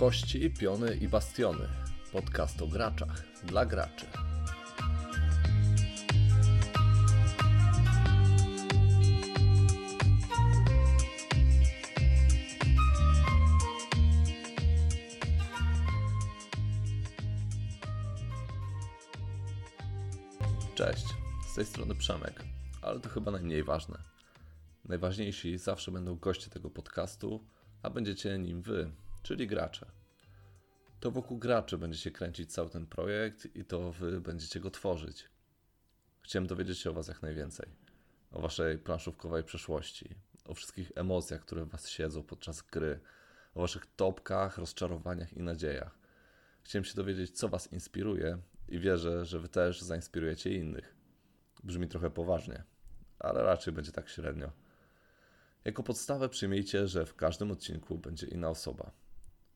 Kości, piony i bastiony. Podcast o graczach dla graczy. Cześć, z tej strony Przemek, ale to chyba najmniej ważne. Najważniejsi zawsze będą goście tego podcastu, a będziecie nim wy, czyli gracze. To wokół graczy będzie się kręcić cały ten projekt i to wy będziecie go tworzyć. Chciałem dowiedzieć się o was jak najwięcej. O waszej planszówkowej przeszłości, o wszystkich emocjach, które w was siedzą podczas gry, o waszych topkach, rozczarowaniach i nadziejach. Chciałem się dowiedzieć, co was inspiruje i wierzę, że wy też zainspirujecie innych. Brzmi trochę poważnie, ale raczej będzie tak średnio. Jako podstawę przyjmijcie, że w każdym odcinku będzie inna osoba.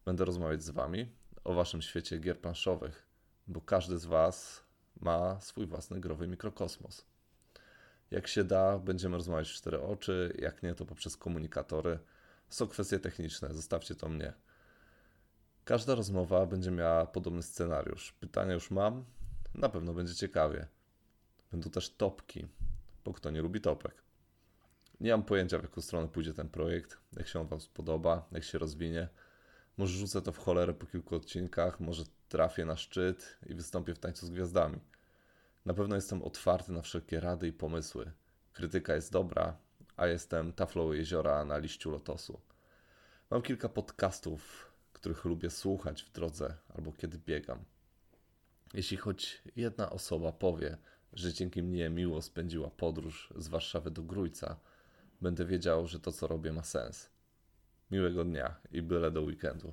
Będę rozmawiać z Wami o Waszym świecie gier planszowych, bo każdy z Was ma swój własny growy mikrokosmos. Jak się da, będziemy rozmawiać w cztery oczy, jak nie, to poprzez komunikatory. Są kwestie techniczne, zostawcie to mnie. Każda rozmowa będzie miała podobny scenariusz. Pytania już mam, na pewno będzie ciekawie. Będą też topki, bo kto nie lubi topek. Nie mam pojęcia, w jaką stronę pójdzie ten projekt, jak się on Wam spodoba, jak się rozwinie. Może rzucę to w cholerę po kilku odcinkach, może trafię na szczyt i wystąpię w tańcu z gwiazdami. Na pewno jestem otwarty na wszelkie rady i pomysły. Krytyka jest dobra, a jestem taflą jeziora na liściu lotosu. Mam kilka podcastów, których lubię słuchać w drodze albo kiedy biegam. Jeśli choć jedna osoba powie, że dzięki mnie miło spędziła podróż z Warszawy do Grójca, będę wiedział, że to co robię ma sens. Miłego dnia i byle do weekendu.